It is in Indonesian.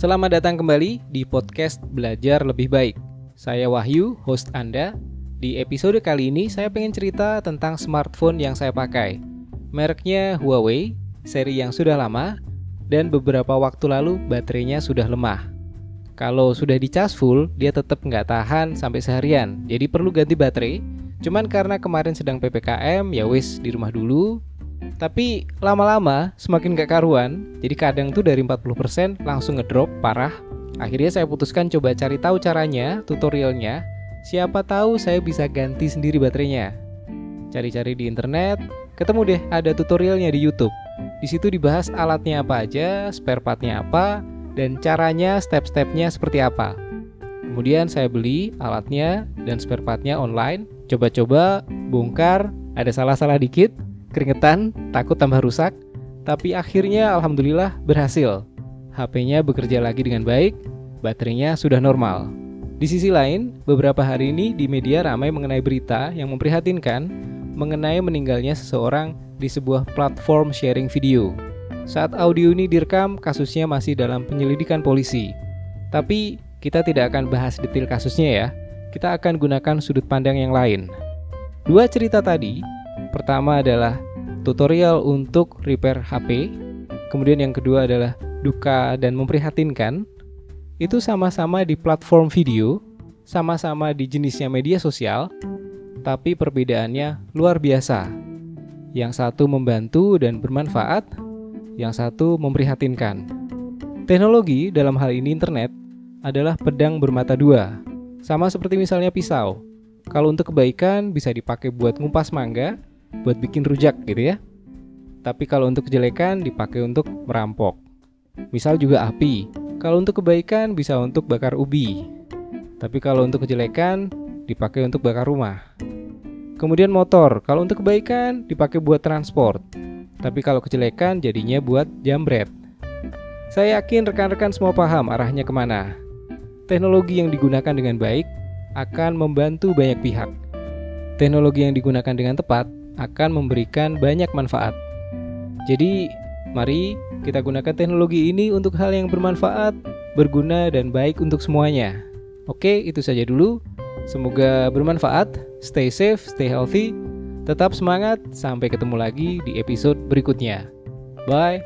Selamat datang kembali di podcast Belajar Lebih Baik. Saya Wahyu, host Anda. Di episode kali ini saya pengen cerita tentang smartphone yang saya pakai. Mereknya Huawei, seri yang sudah lama, dan beberapa waktu lalu baterainya sudah lemah. Kalau sudah dicas full, dia tetap nggak tahan sampai seharian, jadi perlu ganti baterai. Cuman karena kemarin sedang PPKM, ya wis di rumah dulu, tapi lama-lama semakin gak karuan, jadi kadang tuh dari 40% langsung ngedrop parah. Akhirnya saya putuskan coba cari tahu caranya, tutorialnya. Siapa tahu saya bisa ganti sendiri baterainya. Cari-cari di internet, ketemu deh ada tutorialnya di YouTube. Di situ dibahas alatnya apa aja, spare partnya apa, dan caranya step-stepnya seperti apa. Kemudian saya beli alatnya dan spare partnya online, coba-coba, bongkar, ada salah-salah dikit, keringetan, takut tambah rusak, tapi akhirnya alhamdulillah berhasil. HP-nya bekerja lagi dengan baik, baterainya sudah normal. Di sisi lain, beberapa hari ini di media ramai mengenai berita yang memprihatinkan mengenai meninggalnya seseorang di sebuah platform sharing video. Saat audio ini direkam, kasusnya masih dalam penyelidikan polisi. Tapi kita tidak akan bahas detail kasusnya ya. Kita akan gunakan sudut pandang yang lain. Dua cerita tadi Pertama adalah tutorial untuk repair HP. Kemudian yang kedua adalah duka dan memprihatinkan. Itu sama-sama di platform video, sama-sama di jenisnya media sosial, tapi perbedaannya luar biasa. Yang satu membantu dan bermanfaat, yang satu memprihatinkan. Teknologi dalam hal ini internet adalah pedang bermata dua, sama seperti misalnya pisau. Kalau untuk kebaikan bisa dipakai buat ngumpas mangga, buat bikin rujak gitu ya. Tapi kalau untuk kejelekan dipakai untuk merampok. Misal juga api. Kalau untuk kebaikan bisa untuk bakar ubi. Tapi kalau untuk kejelekan dipakai untuk bakar rumah. Kemudian motor, kalau untuk kebaikan dipakai buat transport. Tapi kalau kejelekan jadinya buat jambret. Saya yakin rekan-rekan semua paham arahnya ke mana. Teknologi yang digunakan dengan baik akan membantu banyak pihak. Teknologi yang digunakan dengan tepat akan memberikan banyak manfaat. Jadi, mari kita gunakan teknologi ini untuk hal yang bermanfaat, berguna, dan baik untuk semuanya. Oke, itu saja dulu. Semoga bermanfaat. Stay safe, stay healthy. Tetap semangat. Sampai ketemu lagi di episode berikutnya. Bye.